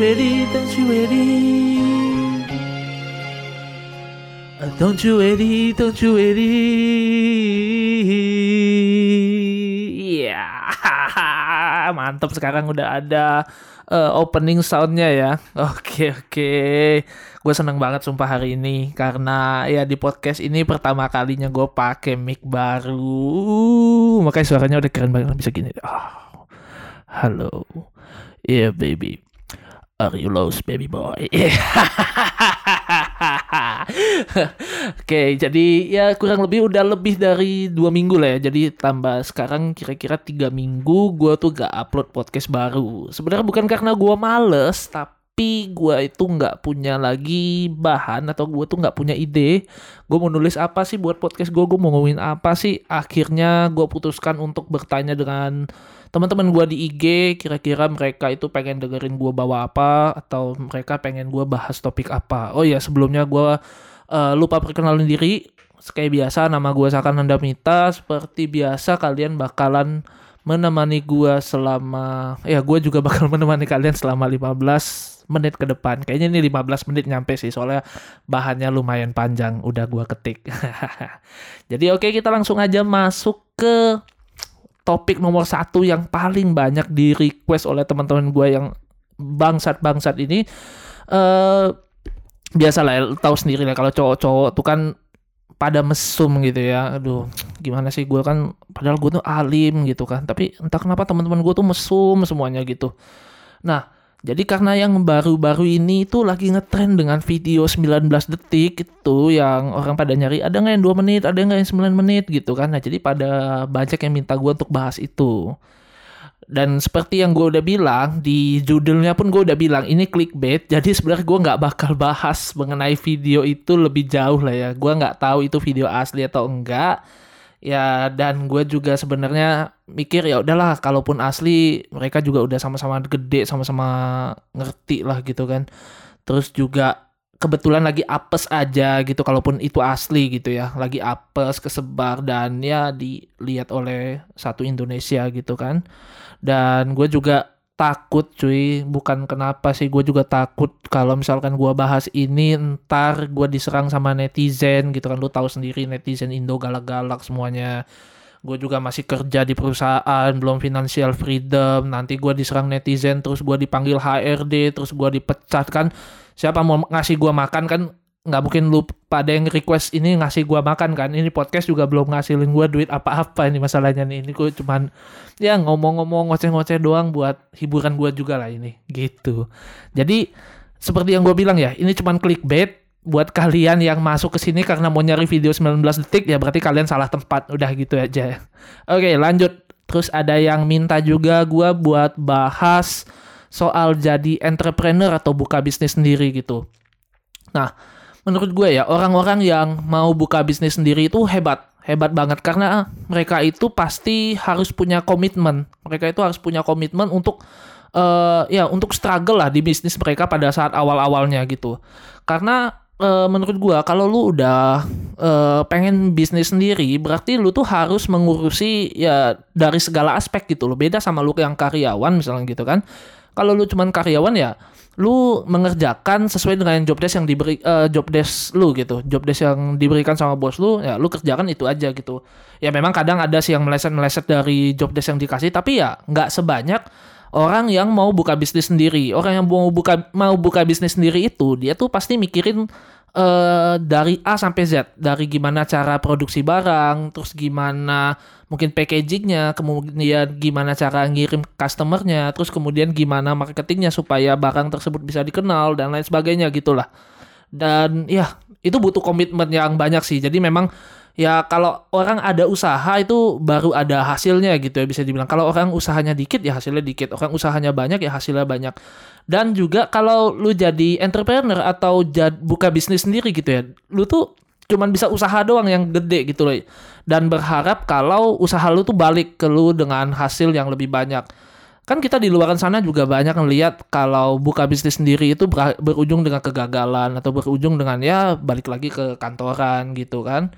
ready? Don't you ready? Don't you ready? Don't you ready? Iya, mantap sekarang udah ada uh, opening soundnya ya. Oke oke, gue seneng banget sumpah hari ini karena ya di podcast ini pertama kalinya gue pakai mic baru, makanya suaranya udah keren banget bisa gini. Oh, halo, yeah baby. Are you lost baby boy? Oke, jadi ya kurang lebih udah lebih dari dua minggu lah ya. Jadi tambah sekarang kira-kira tiga minggu gue tuh gak upload podcast baru. Sebenarnya bukan karena gue males, tapi gue itu nggak punya lagi bahan atau gue tuh nggak punya ide. Gue mau nulis apa sih buat podcast gue? Gue mau ngomongin apa sih? Akhirnya gue putuskan untuk bertanya dengan teman-teman gue di IG kira-kira mereka itu pengen dengerin gue bawa apa atau mereka pengen gue bahas topik apa oh ya sebelumnya gue uh, lupa perkenalan diri kayak biasa nama gue Sakan Nandamita seperti biasa kalian bakalan menemani gue selama ya gue juga bakal menemani kalian selama 15 menit ke depan. Kayaknya ini 15 menit nyampe sih soalnya bahannya lumayan panjang udah gue ketik. Jadi oke kita langsung aja masuk ke topik nomor satu yang paling banyak di request oleh teman-teman gue yang bangsat-bangsat ini. Eh biasa lah ya, tahu sendiri lah kalau cowok-cowok tuh kan pada mesum gitu ya. Aduh gimana sih gue kan padahal gue tuh alim gitu kan. Tapi entah kenapa teman-teman gue tuh mesum semuanya gitu. Nah jadi karena yang baru-baru ini itu lagi ngetren dengan video 19 detik itu yang orang pada nyari ada nggak yang 2 menit, ada nggak yang 9 menit gitu kan. Nah jadi pada banyak yang minta gue untuk bahas itu. Dan seperti yang gue udah bilang di judulnya pun gue udah bilang ini clickbait. Jadi sebenarnya gue nggak bakal bahas mengenai video itu lebih jauh lah ya. Gue nggak tahu itu video asli atau enggak ya dan gue juga sebenarnya mikir ya udahlah kalaupun asli mereka juga udah sama-sama gede sama-sama ngerti lah gitu kan. Terus juga kebetulan lagi apes aja gitu kalaupun itu asli gitu ya. Lagi apes kesebar dan ya dilihat oleh satu Indonesia gitu kan. Dan gue juga takut cuy. Bukan kenapa sih gue juga takut kalau misalkan gue bahas ini ntar gue diserang sama netizen gitu kan. Lu tahu sendiri netizen Indo galak-galak semuanya. Gue juga masih kerja di perusahaan belum financial freedom. Nanti gue diserang netizen terus gue dipanggil HRD terus gue dipecat kan. Siapa mau ngasih gue makan kan nggak mungkin lu pada yang request ini ngasih gua makan kan? Ini podcast juga belum ngasilin gua duit apa-apa ini masalahnya nih. Ini gua cuman ya ngomong-ngomong ngoceh-ngoceh doang buat hiburan gua juga lah ini. Gitu. Jadi seperti yang gua bilang ya ini cuman clickbait buat kalian yang masuk ke sini karena mau nyari video 19 detik ya berarti kalian salah tempat. Udah gitu aja. Oke lanjut. Terus ada yang minta juga gua buat bahas soal jadi entrepreneur atau buka bisnis sendiri gitu. Nah menurut gue ya orang-orang yang mau buka bisnis sendiri itu hebat hebat banget. Karena mereka itu pasti harus punya komitmen. Mereka itu harus punya komitmen untuk uh, ya untuk struggle lah di bisnis mereka pada saat awal-awalnya gitu. Karena uh, menurut gue kalau lu udah uh, pengen bisnis sendiri berarti lu tuh harus mengurusi ya dari segala aspek gitu lo beda sama lu yang karyawan misalnya gitu kan. Kalau lu cuman karyawan ya lu mengerjakan sesuai dengan job desk yang diberi uh, job desk lu gitu. Job desk yang diberikan sama bos lu ya lu kerjakan itu aja gitu. Ya memang kadang ada sih yang meleset meleset dari job desk yang dikasih tapi ya nggak sebanyak orang yang mau buka bisnis sendiri. Orang yang mau buka mau buka bisnis sendiri itu dia tuh pasti mikirin uh, dari A sampai Z. Dari gimana cara produksi barang terus gimana mungkin packagingnya kemudian gimana cara ngirim customernya terus kemudian gimana marketingnya supaya barang tersebut bisa dikenal dan lain sebagainya gitulah. Dan ya itu butuh komitmen yang banyak sih. Jadi memang ya kalau orang ada usaha itu baru ada hasilnya gitu ya bisa dibilang. Kalau orang usahanya dikit ya hasilnya dikit. Orang usahanya banyak ya hasilnya banyak. Dan juga kalau lu jadi entrepreneur atau jad, buka bisnis sendiri gitu ya lu tuh cuman bisa usaha doang yang gede gitu loh. Dan berharap kalau usaha lu tuh balik ke lu dengan hasil yang lebih banyak. Kan kita di luar sana juga banyak ngelihat kalau buka bisnis sendiri itu ber, berujung dengan kegagalan atau berujung dengan ya balik lagi ke kantoran gitu kan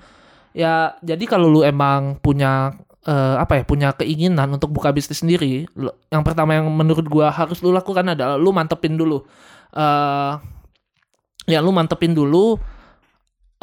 ya jadi kalau lu emang punya uh, apa ya punya keinginan untuk buka bisnis sendiri, yang pertama yang menurut gua harus lu lakukan adalah lu mantepin dulu. Uh, ya lu mantepin dulu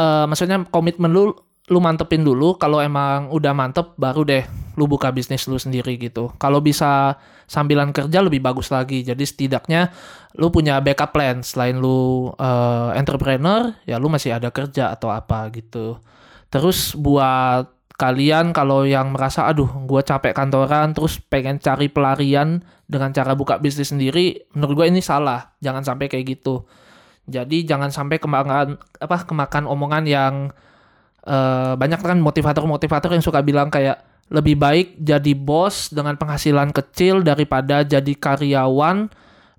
uh, maksudnya komitmen lu lu mantepin dulu kalau emang udah mantep baru deh lu buka bisnis lu sendiri gitu. Kalau bisa sambilan kerja lebih bagus lagi. Jadi setidaknya lu punya backup plan selain lu uh, entrepreneur ya lu masih ada kerja atau apa gitu. Terus buat kalian kalau yang merasa aduh gue capek kantoran terus pengen cari pelarian dengan cara buka bisnis sendiri menurut gue ini salah. Jangan sampai kayak gitu. Jadi jangan sampai kemakan apa kemakan omongan yang uh, banyak kan motivator-motivator yang suka bilang kayak lebih baik jadi bos dengan penghasilan kecil daripada jadi karyawan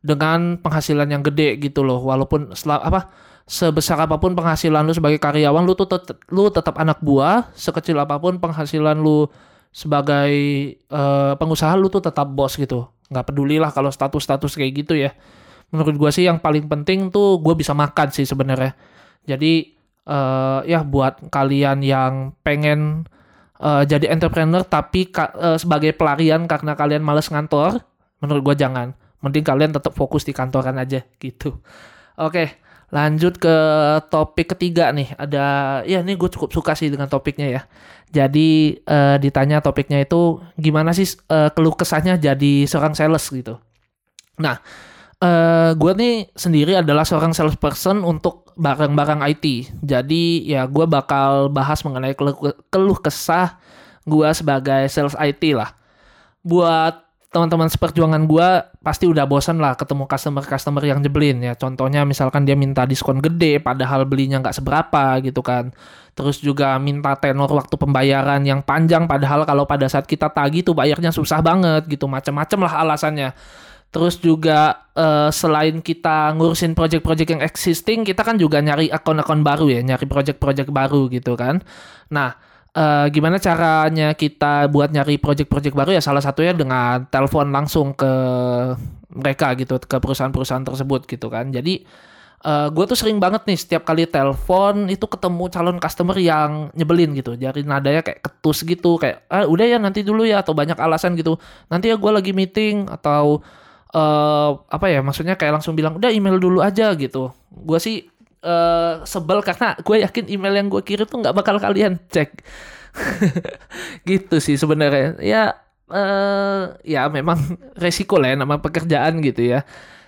dengan penghasilan yang gede gitu loh. Walaupun apa sebesar apa pun penghasilan lu sebagai karyawan lu tuh tet lu tetap anak buah sekecil apa pun penghasilan lu sebagai uh, pengusaha lu tuh tetap bos gitu. Nggak peduli lah kalau status status kayak gitu ya. Menurut gua sih yang paling penting tuh gue bisa makan sih sebenarnya. Jadi uh, ya buat kalian yang pengen uh, jadi entrepreneur tapi uh, sebagai pelarian karena kalian males ngantor menurut gua jangan. Mending kalian tetap fokus di kantoran aja gitu. Oke. okay. Lanjut ke topik ketiga nih. Ada ya ini gue cukup suka sih dengan topiknya ya. Jadi uh, ditanya topiknya itu gimana sih uh, keluh kesahnya jadi seorang sales gitu. Nah, uh, gue nih sendiri adalah seorang salesperson untuk barang-barang IT. Jadi ya gue bakal bahas mengenai keluh kesah gue sebagai sales IT lah. Buat teman-teman seperjuangan gue pasti udah bosan lah ketemu customer-customer yang jebelin ya. Contohnya misalkan dia minta diskon gede padahal belinya nggak seberapa gitu kan. Terus juga minta tenor waktu pembayaran yang panjang padahal kalau pada saat kita tagih tuh bayarnya susah banget gitu. Macam-macam lah alasannya. Terus juga uh, selain kita ngurusin project-project yang existing, kita kan juga nyari akun-akun baru ya, nyari project-project baru gitu kan. Nah, uh, gimana caranya kita buat nyari project-project baru? Ya salah satunya dengan telepon langsung ke mereka gitu ke perusahaan-perusahaan tersebut gitu kan. Jadi uh, eh, gue tuh sering banget nih setiap kali telepon itu ketemu calon customer yang nyebelin gitu. Jadi nadanya kayak ketus gitu kayak ah udah ya nanti dulu ya atau banyak alasan gitu. Nanti ya gue lagi meeting atau uh, apa ya maksudnya kayak langsung bilang udah email dulu aja gitu. Gue sih uh, sebel karena gue yakin email yang gue kirim tuh nggak bakal kalian cek. Gitu sih sebenarnya. Ya uh, ya memang resiko lah ya nama pekerjaan gitu ya.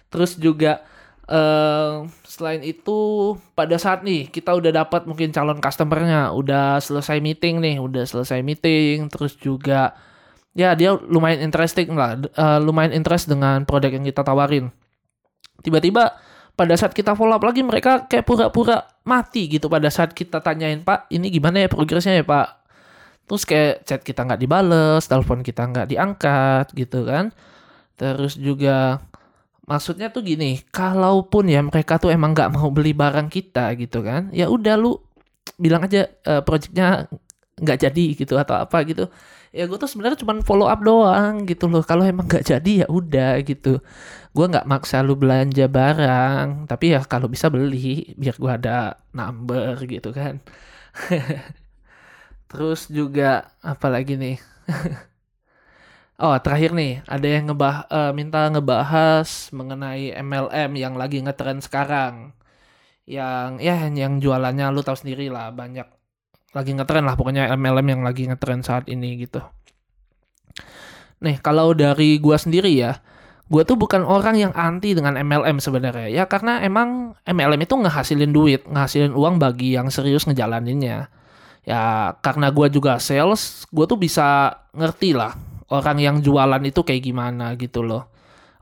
Terus juga uh, selain itu pada saat nih kita udah dapat mungkin calon customernya udah selesai meeting nih udah selesai meeting terus juga ya dia lumayan interesting lah uh, lumayan interest dengan produk yang kita tawarin. Tiba-tiba pada saat kita follow up lagi mereka kayak pura-pura mati gitu. Pada saat kita tanyain pak ini gimana ya progresnya ya pak? Terus kayak chat kita nggak dibales telepon kita nggak diangkat gitu kan. Terus juga maksudnya tuh gini kalaupun ya mereka tuh emang nggak mau beli barang kita gitu kan ya udah lu bilang aja uh, projectnya nggak jadi gitu atau apa gitu. Ya gue tuh sebenarnya cuma follow up doang gitu loh. Kalau emang nggak jadi ya udah gitu. Gue nggak maksa lu belanja barang. Tapi ya kalau bisa beli biar gue ada number gitu kan. Terus juga apa lagi nih? Oh terakhir nih. Ada yang ngebah uh, minta ngebahas mengenai MLM yang lagi ngetren sekarang. Yang ya yang jualannya lu tahu sendiri lah banyak lagi ngetren lah pokoknya MLM yang lagi ngetren saat ini gitu. Nih kalau dari gua sendiri ya gue tuh bukan orang yang anti dengan MLM sebenarnya. Ya karena emang MLM itu ngehasilin duit ngehasilin uang bagi yang serius ngejalaninnya. Ya karena gue juga sales gue tuh bisa ngerti lah orang yang jualan itu kayak gimana gitu loh.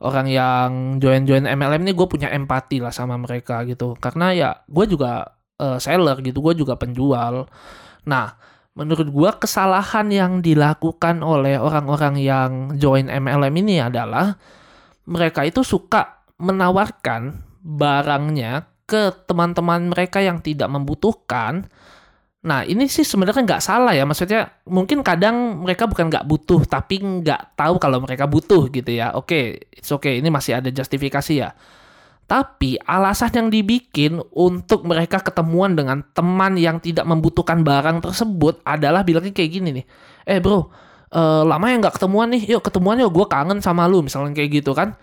Orang yang join-join MLM ini gue punya empati lah sama mereka gitu. Karena ya gue juga uh, seller gitu gue juga penjual nah menurut gue kesalahan yang dilakukan oleh orang-orang yang join MLM ini adalah mereka itu suka menawarkan barangnya ke teman-teman mereka yang tidak membutuhkan. Nah ini sih sebenarnya nggak salah ya, maksudnya mungkin kadang mereka bukan nggak butuh, tapi nggak tahu kalau mereka butuh gitu ya. Oke, okay, oke, okay, ini masih ada justifikasi ya. Tapi alasan yang dibikin untuk mereka ketemuan dengan teman yang tidak membutuhkan barang tersebut adalah bilangnya kayak gini nih. Eh bro, uh, lama ya nggak ketemuan nih? Yuk ketemuan yuk gue kangen sama lu misalnya kayak gitu kan.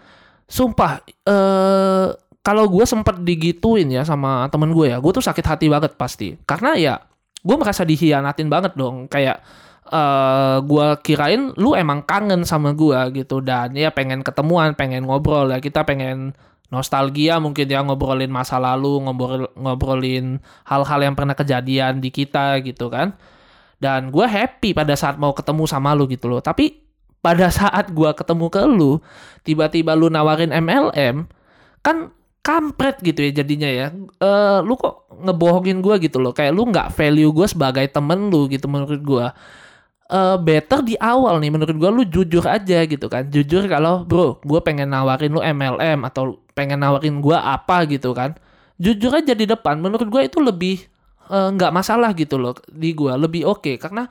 Sumpah uh, kalau gue sempet digituin ya sama temen gue ya gue tuh sakit hati banget pasti. Karena ya gue merasa dihianatin banget dong. Kayak uh, gue kirain lu emang kangen sama gue gitu. Dan ya pengen ketemuan pengen ngobrol ya kita pengen nostalgia mungkin ya ngobrolin masa lalu ngobrol ngobrolin hal-hal yang pernah kejadian di kita gitu kan. Dan gue happy pada saat mau ketemu sama lu gitu loh. Tapi pada saat gue ketemu ke lu tiba-tiba lu nawarin MLM kan kampret gitu ya jadinya ya. Uh, lu kok ngebohongin gue gitu loh. Kayak lu nggak value gue sebagai temen lu gitu menurut gue uh, better di awal nih menurut gue lu jujur aja gitu kan. Jujur kalau bro gue pengen nawarin lu MLM atau pengen nawarin gue apa gitu kan. Jujur aja di depan menurut gue itu lebih eh, nggak uh, masalah gitu loh di gue lebih oke. Okay. karena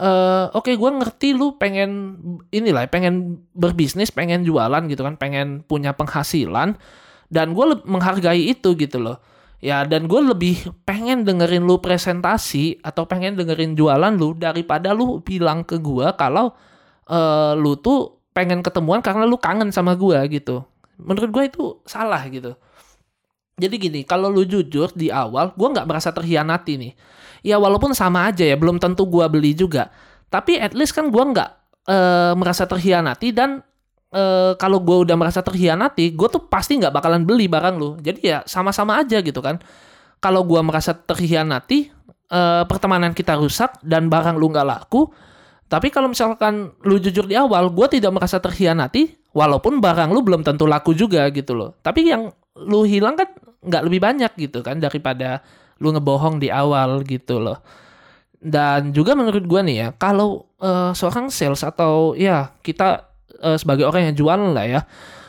uh, oke okay, gue ngerti lu pengen inilah pengen berbisnis pengen jualan gitu kan pengen punya penghasilan dan gue menghargai itu gitu loh Ya dan gue lebih pengen dengerin lu presentasi atau pengen dengerin jualan lu daripada lu bilang ke gue kalau uh, lu tuh pengen ketemuan karena lu kangen sama gue gitu. Menurut gue itu salah gitu. Jadi gini, kalau lu jujur di awal, gue nggak merasa terhianati nih. Ya walaupun sama aja ya, belum tentu gue beli juga. Tapi at least kan gue nggak uh, merasa terhianati dan uh, kalau gue udah merasa terhianati, gue tuh pasti nggak bakalan beli barang lu. Jadi ya sama-sama aja gitu kan. Kalau gue merasa terhianati, uh, pertemanan kita rusak dan barang lu nggak laku. Tapi kalau misalkan lu jujur di awal, gue tidak merasa terhianati, walaupun barang lu belum tentu laku juga gitu loh. Tapi yang lu hilang kan nggak lebih banyak gitu kan daripada lu ngebohong di awal gitu loh. Dan juga menurut gue nih ya, kalau uh, seorang sales atau ya kita uh, sebagai orang yang jualan lah ya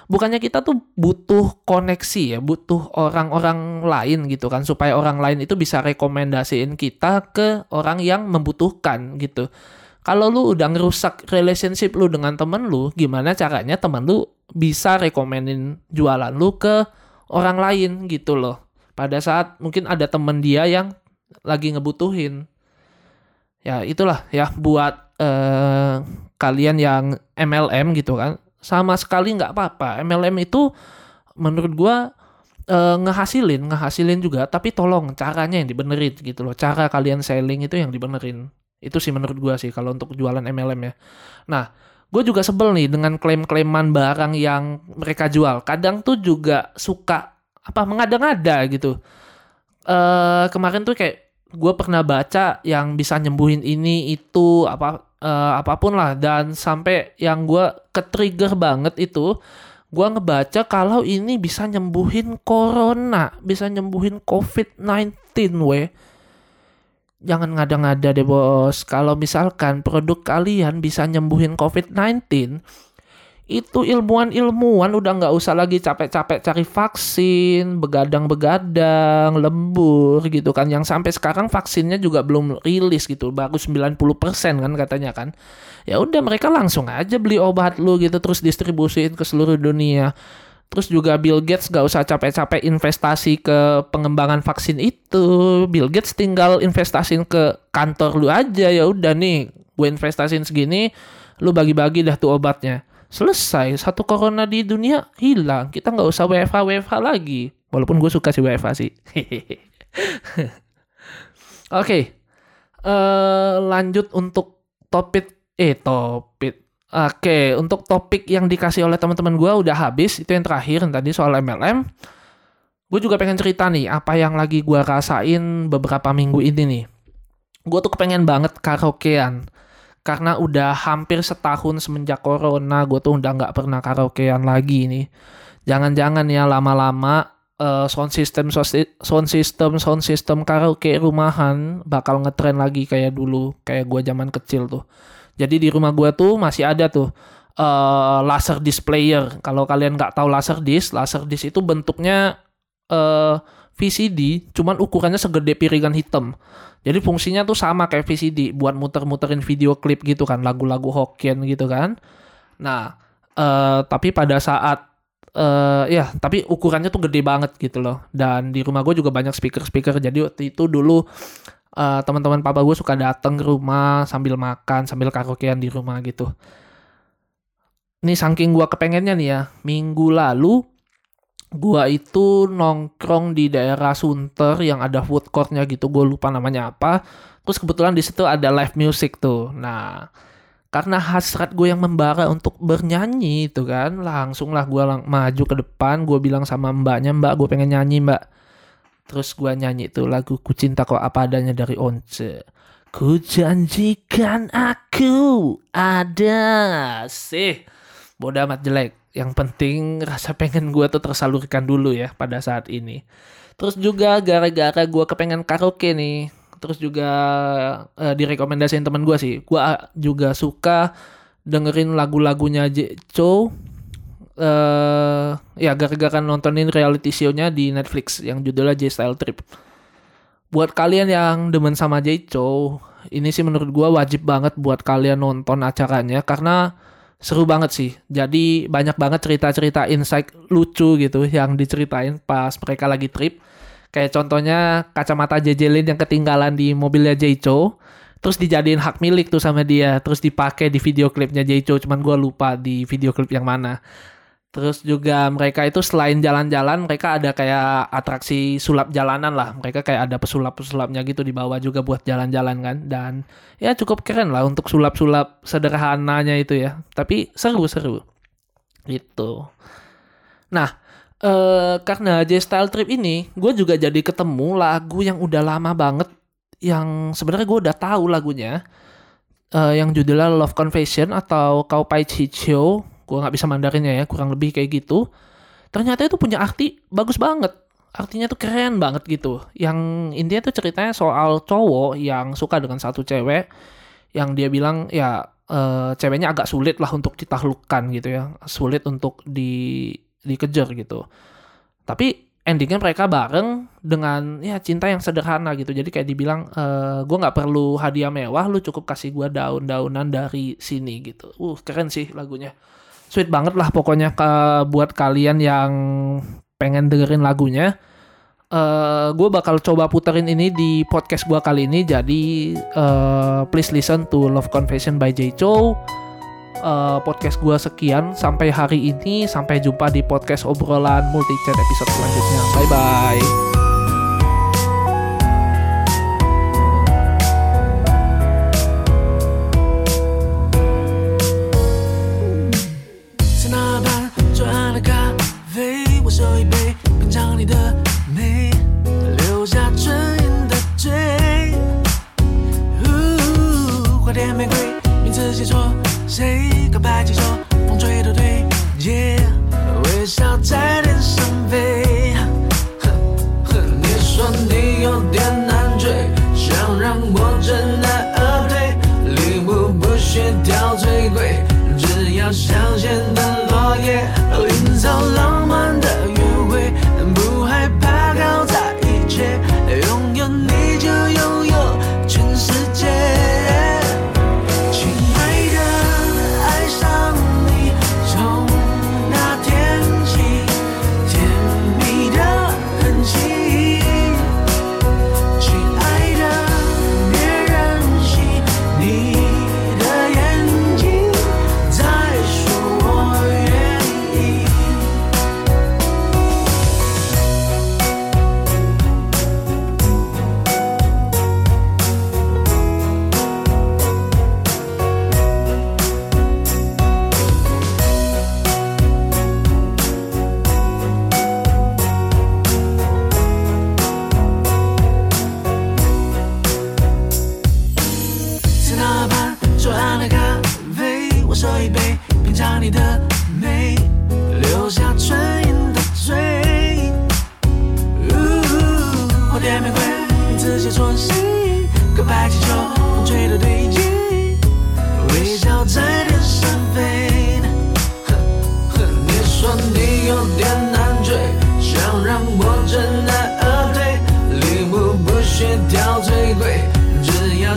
bukannya kita tuh butuh koneksi ya, butuh orang-orang lain gitu kan supaya orang lain itu bisa rekomendasiin kita ke orang yang membutuhkan gitu. Kalau lu udah ngerusak relationship lu dengan temen lu, gimana caranya temen lu bisa rekomenin jualan lu ke orang lain gitu loh. Pada saat mungkin ada temen dia yang lagi ngebutuhin. Ya itulah ya buat eh, kalian yang MLM gitu kan sama sekali nggak apa-apa. MLM itu menurut gua eh, ngehasilin ngehasilin juga tapi tolong caranya yang dibenerin gitu loh. Cara kalian selling itu yang dibenerin. Itu sih menurut gua sih kalau untuk jualan MLM ya. Nah gue juga sebel nih dengan klaim-klaiman barang yang mereka jual. Kadang tuh juga suka apa mengada-ngada gitu. Uh, kemarin tuh kayak gue pernah baca yang bisa nyembuhin ini itu apa uh, apa pun lah dan sampai yang gue ke-trigger banget itu gue ngebaca kalau ini bisa nyembuhin corona, bisa nyembuhin COVID-19 we. Jangan ngada-ngada deh bos. Kalau misalkan produk kalian bisa nyembuhin COVID-19, itu ilmuwan-ilmuwan udah nggak usah lagi capek-capek cari vaksin, begadang-begadang, lembur gitu kan. Yang sampai sekarang vaksinnya juga belum rilis gitu, baru 90% kan katanya kan. Ya udah mereka langsung aja beli obat lu gitu terus distribusiin ke seluruh dunia. Terus juga Bill Gates gak usah capek-capek investasi ke pengembangan vaksin itu. Bill Gates tinggal investasiin ke kantor lu aja ya udah nih, gue investasiin segini, lu bagi-bagi dah tuh obatnya selesai satu corona di dunia hilang. Kita nggak usah WFH WFH lagi. Walaupun gue suka sih WFH sih. Oke okay. uh, eh, lanjut untuk topik eh topik. Oke okay. untuk topik yang dikasih oleh teman-teman gue udah habis itu yang terakhir tadi soal MLM gue juga pengen cerita nih apa yang lagi gue rasain beberapa minggu ini nih. Gue tuh kepengen banget karaokean karena udah hampir setahun semenjak corona gue tuh udah nggak pernah karaokean lagi nih. Jangan-jangan ya lama-lama uh, sound system sound system sound system karaoke rumahan bakal ngetren lagi kayak dulu kayak gue zaman kecil tuh. Jadi di rumah gue tuh masih ada tuh uh, laser disc player. Kalau kalian nggak tahu laser disc laser disc itu bentuknya uh, VCD cuman ukurannya segede piringan hitam jadi fungsinya tuh sama kayak VCD buat muter-muterin video klip gitu kan, lagu-lagu Hokkien gitu kan. Nah, uh, tapi pada saat uh, ya, tapi ukurannya tuh gede banget gitu loh. Dan di rumah gue juga banyak speaker-speaker. Jadi waktu itu dulu uh, teman-teman papa gue suka datang ke rumah sambil makan sambil karaokean di rumah gitu ini saking gue kepengennya nih ya minggu lalu gue itu nongkrong di daerah Sunter yang ada food courtnya gitu gue lupa namanya apa. Terus kebetulan di situ ada live music tuh. Nah karena hasrat gue yang membara untuk bernyanyi itu kan langsung lah gue lang maju ke depan gue bilang sama mbaknya mbak gue pengen nyanyi mbak. Terus gue nyanyi itu lagu ku cinta kok apa adanya dari Once. Ku janjikan aku ada. Sih bodoh amat jelek yang penting rasa pengen gue tuh tersalurkan dulu ya pada saat ini. Terus juga gara-gara gue kepengen karaoke nih terus juga uh, direkomendasiin teman gue sih. Gue juga suka dengerin lagu-lagunya Cho. Uh, ya gara-gara nontonin reality show-nya di Netflix yang judulnya J Style Trip. Buat kalian yang demen sama J ini sih menurut gue wajib banget buat kalian nonton acaranya karena seru banget sih. Jadi banyak banget cerita-cerita insight lucu gitu yang diceritain pas mereka lagi trip. Kayak contohnya kacamata jejelin yang ketinggalan di mobilnya Jaicho. Terus dijadiin hak milik tuh sama dia. Terus dipakai di video klipnya Jaicho. Cuman gue lupa di video klip yang mana. Terus juga mereka itu selain jalan-jalan, mereka ada kayak atraksi sulap jalanan lah. Mereka kayak ada pesulap-pesulapnya gitu di bawah juga buat jalan-jalan kan. Dan ya cukup keren lah untuk sulap-sulap sederhananya itu ya. Tapi seru-seru. Gitu. Nah, uh, karena J Style Trip ini gue juga jadi ketemu lagu yang udah lama banget yang sebenarnya gue udah tahu lagunya uh, yang judulnya Love Confession atau Kau Pai gue nggak bisa mandarinnya ya kurang lebih kayak gitu. Ternyata itu punya arti bagus banget. Artinya tuh keren banget gitu. Yang intinya tuh ceritanya soal cowok yang suka dengan satu cewek yang dia bilang ya uh, ceweknya agak sulit lah untuk ditaklukkan gitu ya. Sulit untuk di dikejar gitu. Tapi endingnya mereka bareng dengan ya cinta yang sederhana gitu. Jadi kayak dibilang e, eh, gue nggak perlu hadiah mewah lu cukup kasih gue daun-daunan dari sini gitu. Uh keren sih lagunya sweet banget lah pokoknya ke buat kalian yang pengen dengerin lagunya. Uh, eh, gue bakal coba puterin ini di podcast gue kali ini jadi uh, please listen to Love Confession by Jay Cho uh, podcast gue sekian sampai hari ini. Sampai jumpa di podcast obrolan multi chat episode selanjutnya. Bye bye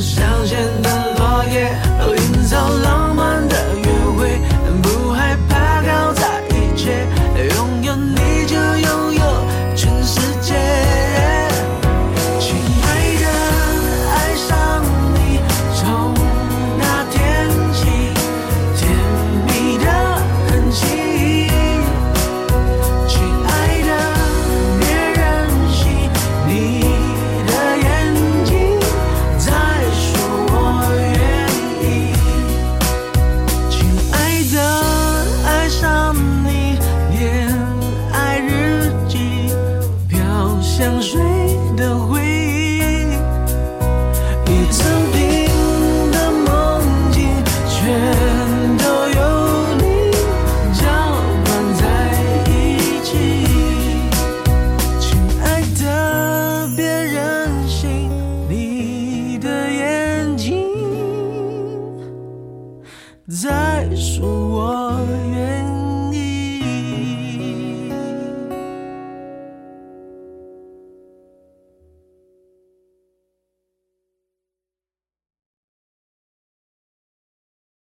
想见